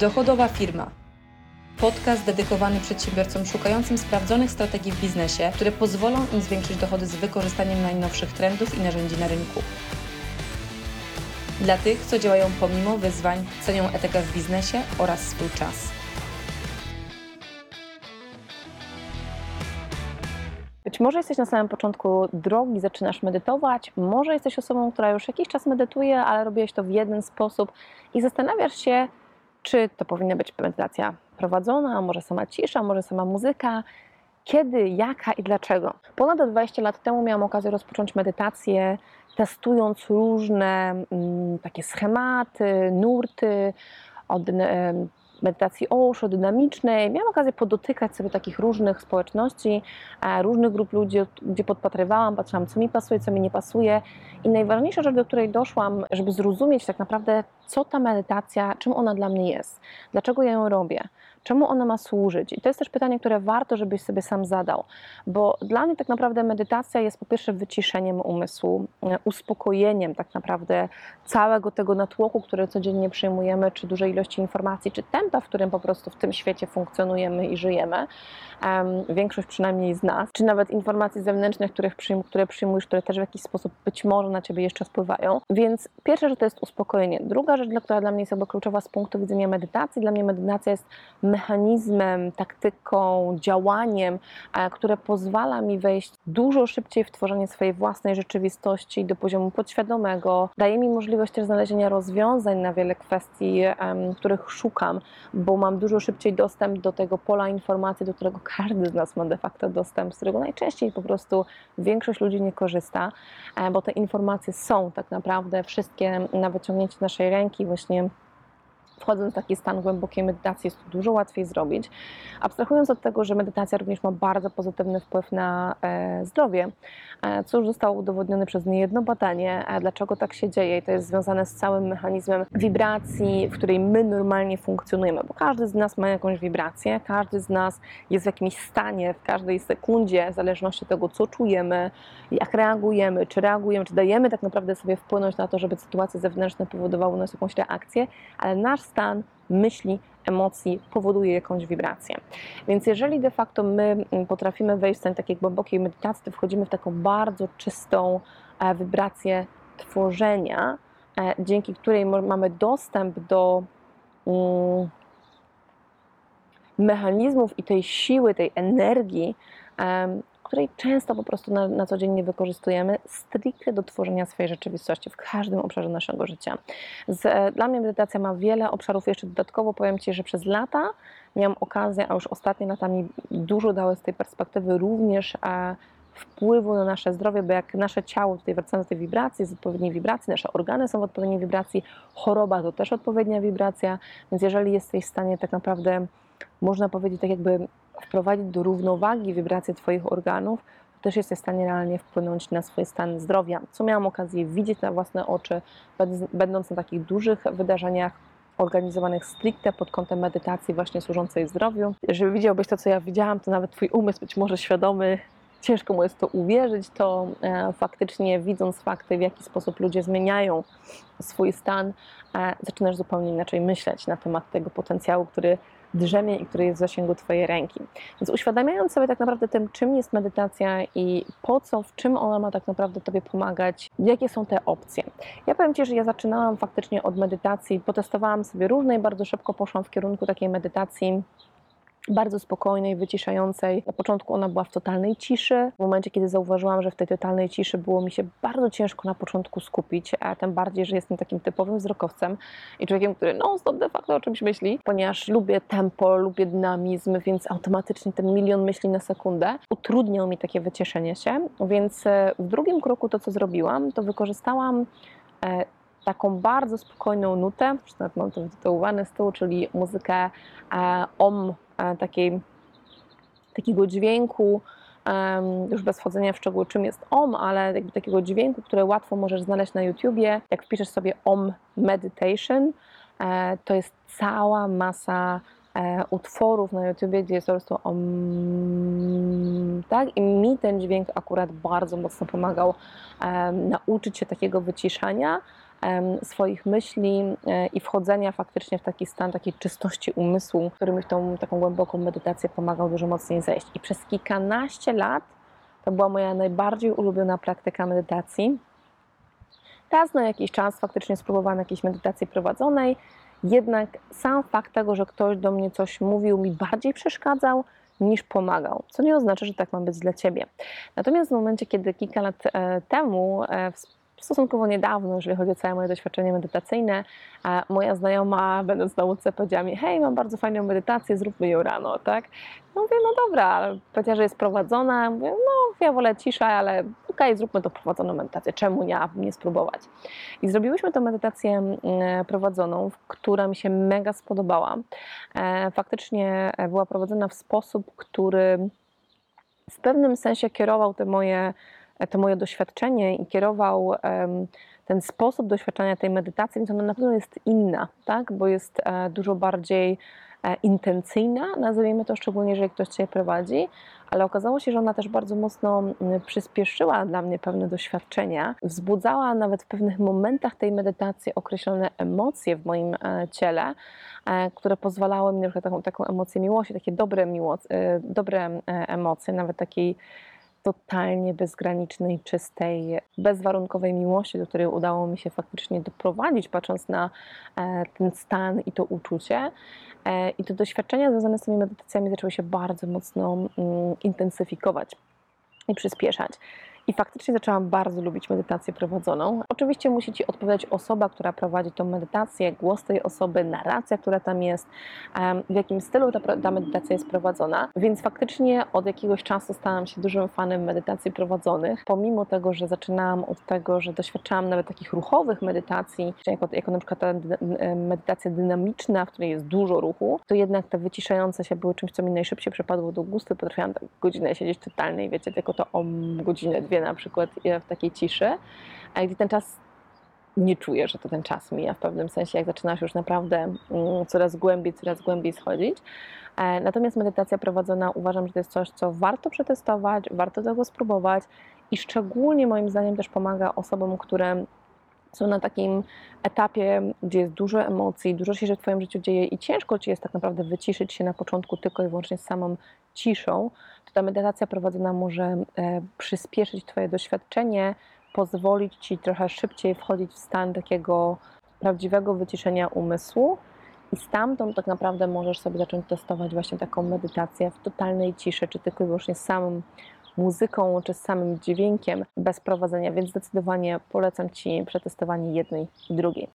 Dochodowa firma. Podcast dedykowany przedsiębiorcom szukającym sprawdzonych strategii w biznesie, które pozwolą im zwiększyć dochody z wykorzystaniem najnowszych trendów i narzędzi na rynku. Dla tych, co działają pomimo wyzwań, cenią etykę w biznesie oraz swój czas. Być może jesteś na samym początku drogi, zaczynasz medytować, może jesteś osobą, która już jakiś czas medytuje, ale robiłeś to w jeden sposób i zastanawiasz się, czy to powinna być medytacja prowadzona, może sama cisza, może sama muzyka, kiedy, jaka i dlaczego. Ponad 20 lat temu miałam okazję rozpocząć medytację, testując różne mm, takie schematy, nurty, od medytacji Osho, dynamicznej. Miałam okazję podotykać sobie takich różnych społeczności, e, różnych grup ludzi, gdzie podpatrywałam, patrzyłam, co mi pasuje, co mi nie pasuje. I najważniejsza rzecz, do której doszłam, żeby zrozumieć tak naprawdę, co ta medytacja, czym ona dla mnie jest, dlaczego ja ją robię, czemu ona ma służyć. I to jest też pytanie, które warto, żebyś sobie sam zadał, bo dla mnie tak naprawdę medytacja jest po pierwsze wyciszeniem umysłu, e, uspokojeniem tak naprawdę całego tego natłoku, który codziennie przyjmujemy, czy dużej ilości informacji, czy tempa, w którym po prostu w tym świecie funkcjonujemy i żyjemy. Em, większość przynajmniej z nas, czy nawet informacji zewnętrznych, których przyjm- które przyjmujesz, które też w jakiś sposób być może na ciebie jeszcze wpływają. Więc pierwsza rzecz to jest uspokojenie. Druga rzecz, która dla mnie jest kluczowa z punktu widzenia medytacji, dla mnie medytacja jest mechanizmem, taktyką, działaniem, e, które pozwala mi wejść dużo szybciej w tworzenie swojej własnej rzeczywistości do poziomu podświadomego. Daje mi możliwość też znalezienia rozwiązań na wiele kwestii, których szukam, bo mam dużo szybciej dostęp do tego pola informacji, do którego każdy z nas ma de facto dostęp, z którego najczęściej po prostu większość ludzi nie korzysta, e, bo te informacje są tak naprawdę wszystkie na wyciągnięcie naszej ręki, właśnie wchodząc w taki stan głębokiej medytacji jest to dużo łatwiej zrobić. Abstrahując od tego, że medytacja również ma bardzo pozytywny wpływ na e, zdrowie, e, co już zostało udowodnione przez niejedno badanie, e, dlaczego tak się dzieje i to jest związane z całym mechanizmem wibracji, w której my normalnie funkcjonujemy, bo każdy z nas ma jakąś wibrację, każdy z nas jest w jakimś stanie w każdej sekundzie, w zależności od tego, co czujemy, jak reagujemy, czy reagujemy, czy dajemy tak naprawdę sobie wpłynąć na to, żeby sytuacje zewnętrzne powodowały u nas jakąś reakcję, ale nasz stan myśli, emocji powoduje jakąś wibrację. Więc jeżeli de facto my mm, potrafimy wejść w stan takiej głębokiej medytacji, to wchodzimy w taką bardzo czystą e, wibrację tworzenia, e, dzięki której mamy dostęp do mm, mechanizmów i tej siły, tej energii, której często po prostu na, na co dzień nie wykorzystujemy, stricte do tworzenia swojej rzeczywistości w każdym obszarze naszego życia. Z, e, dla mnie medytacja ma wiele obszarów. Jeszcze dodatkowo powiem Ci, że przez lata miałam okazję, a już ostatnie lata mi dużo dały z tej perspektywy również e, wpływu na nasze zdrowie, bo jak nasze ciało, tutaj wracamy do tej wibracji, jest odpowiedniej wibracji, nasze organy są w odpowiedniej wibracji, choroba to też odpowiednia wibracja, więc jeżeli jesteś w stanie tak naprawdę, można powiedzieć, tak jakby wprowadzić do równowagi wibracje Twoich organów, też jesteś w stanie realnie wpłynąć na swój stan zdrowia, co miałam okazję widzieć na własne oczy, będąc na takich dużych wydarzeniach organizowanych stricte pod kątem medytacji właśnie służącej zdrowiu. Jeżeli widziałbyś to, co ja widziałam, to nawet Twój umysł być może świadomy ciężko mu jest to uwierzyć, to e, faktycznie widząc fakty, w jaki sposób ludzie zmieniają swój stan, e, zaczynasz zupełnie inaczej myśleć na temat tego potencjału, który drzemie i który jest w zasięgu Twojej ręki. Więc uświadamiając sobie tak naprawdę tym, czym jest medytacja i po co, w czym ona ma tak naprawdę Tobie pomagać, jakie są te opcje. Ja powiem Ci, że ja zaczynałam faktycznie od medytacji, potestowałam sobie różne i bardzo szybko poszłam w kierunku takiej medytacji bardzo spokojnej, wyciszającej. Na początku ona była w totalnej ciszy. W momencie, kiedy zauważyłam, że w tej totalnej ciszy było mi się bardzo ciężko na początku skupić, a tym bardziej, że jestem takim typowym wzrokowcem i człowiekiem, który non-stop de facto o czymś myśli, ponieważ lubię tempo, lubię dynamizm, więc automatycznie ten milion myśli na sekundę utrudniał mi takie wycieszenie się. Więc e, w drugim kroku to, co zrobiłam, to wykorzystałam e, taką bardzo spokojną nutę, czy nawet mam to wytytułowane z tyłu, czyli muzykę e, om, takiej, takiego dźwięku, już bez wchodzenia w szczegóły, czym jest om, ale jakby takiego dźwięku, które łatwo możesz znaleźć na YouTubie. Jak wpiszesz sobie om meditation, e, to jest cała masa e, utworów na YouTubie, gdzie jest po prostu om, tak? I mi ten dźwięk akurat bardzo mocno pomagał nauczyć się takiego wyciszania, swoich myśli e, i wchodzenia faktycznie w taki stan takiej czystości umysłu, który mi w tą taką głęboką medytację pomagał dużo mocniej zejść. I przez kilkanaście lat to była moja najbardziej ulubiona praktyka medytacji. Raz na jakiś czas faktycznie spróbowałam jakiejś medytacji prowadzonej, jednak sam fakt tego, że ktoś do mnie coś mówił, mi bardziej przeszkadzał niż pomagał, co nie oznacza, że tak ma być dla ciebie. Natomiast w momencie, kiedy kilka lat e, temu, e, stosunkowo niedawno, jeżeli chodzi o całe moje doświadczenie medytacyjne, moja znajoma, będąc na łódce, powiedziała mi: Hej, mam bardzo fajną medytację, zróbmy ją rano, tak? No mówię, no dobra, powiedziała, że jest prowadzona. Mówię, no ja wolę ciszę, ale okej, zróbmy tą prowadzoną medytację, czemu nie, nie spróbować? I zrobiłyśmy tę medytację mm, prowadzoną, która mi się mega spodobała. E, Faktycznie e, była prowadzona w sposób, który w pewnym sensie kierował te moje, to moje doświadczenie i kierował ten sposób doświadczania tej medytacji, więc ona na pewno jest inna, tak? bo jest e, dużo bardziej e, intencyjna, nazwijmy to, szczególnie jeżeli ktoś Cię prowadzi, ale okazało się, że ona też bardzo mocno przyspieszyła dla mnie pewne doświadczenia, wzbudzała nawet w pewnych momentach tej medytacji określone emocje w moim e, ciele, e, które pozwalały mi przykład taką, taką emocję miłości, takie dobre, miło, e, dobre e, emocje, nawet takiej totalnie bezgranicznej, czystej, bezwarunkowej miłości, do której udało mi się faktycznie doprowadzić, patrząc na e, ten stan i to uczucie. E, I te doświadczenia związane z tymi medytacjami zaczęły się bardzo mocno mm, intensyfikować i przyspieszać. I faktycznie zaczęłam bardzo lubić medytację prowadzoną. Oczywiście musi Ci odpowiadać osoba, która prowadzi tą medytację, głos tej osoby, narracja, która tam jest, w jakim stylu ta, ta medytacja jest prowadzona. Więc faktycznie od jakiegoś czasu stałam się dużym fanem medytacji prowadzonych. Pomimo tego, że zaczynałam od tego, że doświadczałam nawet takich ruchowych medytacji, jako, jako na przykład ta dy- medytacja dynamiczna, w której jest dużo ruchu, to jednak te wyciszające się były czymś, co mi najszybciej przypadło do gustu. Potrafiłam tak godzinę siedzieć totalnej, wiecie, tylko to o godzinę, dwie na przykład e, w takiej ciszy, a gdy ten czas nie czuję, że to ten czas mija w pewnym sensie, jak zaczynasz już naprawdę mm, coraz głębiej, coraz głębiej schodzić. E, Natomiast medytacja prowadzona uważam, że to jest coś, co warto przetestować, warto tego spróbować i szczególnie moim zdaniem też pomaga osobom, które są na takim etapie, gdzie jest dużo emocji, dużo się w Twoim życiu dzieje i ciężko Ci jest tak naprawdę wyciszyć się na początku tylko i wyłącznie z samą ciszą, ta medytacja prowadzona może e, przyspieszyć Twoje doświadczenie, pozwolić Ci trochę szybciej wchodzić w stan takiego prawdziwego wyciszenia umysłu i stamtąd tak naprawdę możesz sobie zacząć testować właśnie taką medytację w totalnej ciszy, czy tylko i wyłącznie z samą muzyką, czy z samym dźwiękiem, bez prowadzenia, więc zdecydowanie polecam Ci przetestowanie jednej i drugiej.